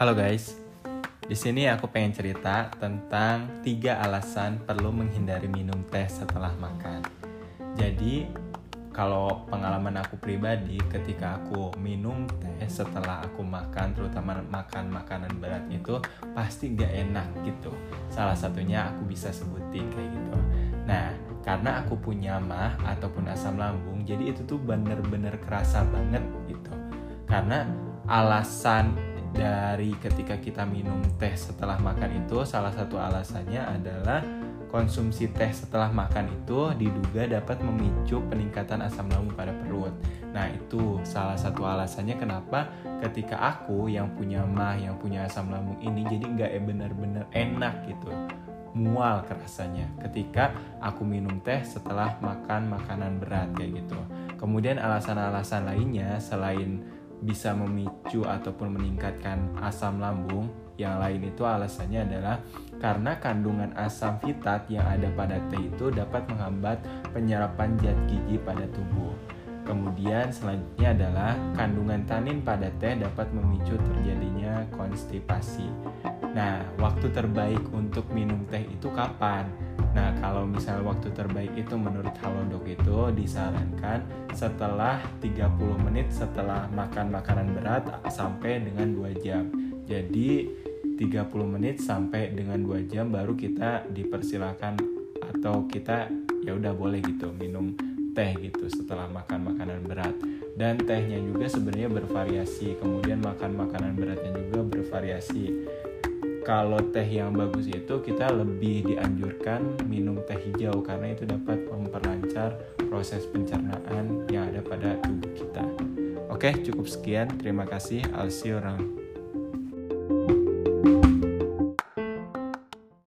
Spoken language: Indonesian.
Halo guys, di sini aku pengen cerita tentang tiga alasan perlu menghindari minum teh setelah makan. Jadi, kalau pengalaman aku pribadi, ketika aku minum teh setelah aku makan, terutama makan makanan berat itu pasti gak enak gitu. Salah satunya aku bisa sebutin kayak gitu. Nah, karena aku punya mah ataupun asam lambung, jadi itu tuh bener-bener kerasa banget gitu. Karena alasan dari ketika kita minum teh setelah makan itu salah satu alasannya adalah konsumsi teh setelah makan itu diduga dapat memicu peningkatan asam lambung pada perut. Nah itu salah satu alasannya kenapa ketika aku yang punya mah yang punya asam lambung ini jadi nggak benar-benar enak gitu mual kerasanya ketika aku minum teh setelah makan makanan berat kayak gitu. Kemudian alasan-alasan lainnya selain bisa memicu ataupun meningkatkan asam lambung. Yang lain itu alasannya adalah karena kandungan asam fitat yang ada pada teh itu dapat menghambat penyerapan zat gizi pada tubuh. Kemudian selanjutnya adalah kandungan tanin pada teh dapat memicu terjadinya konstipasi. Nah, waktu terbaik untuk minum teh itu kapan? Nah, kalau misalnya waktu terbaik itu menurut Halodoc itu disarankan setelah 30 menit setelah makan makanan berat sampai dengan 2 jam. Jadi 30 menit sampai dengan 2 jam baru kita dipersilakan atau kita ya udah boleh gitu minum teh gitu setelah makan makanan berat dan tehnya juga sebenarnya bervariasi kemudian makan makanan beratnya juga bervariasi kalau teh yang bagus itu kita lebih dianjurkan minum teh hijau karena itu dapat memperlancar proses pencernaan yang ada pada tubuh kita. Oke, cukup sekian. Terima kasih. I'll see you.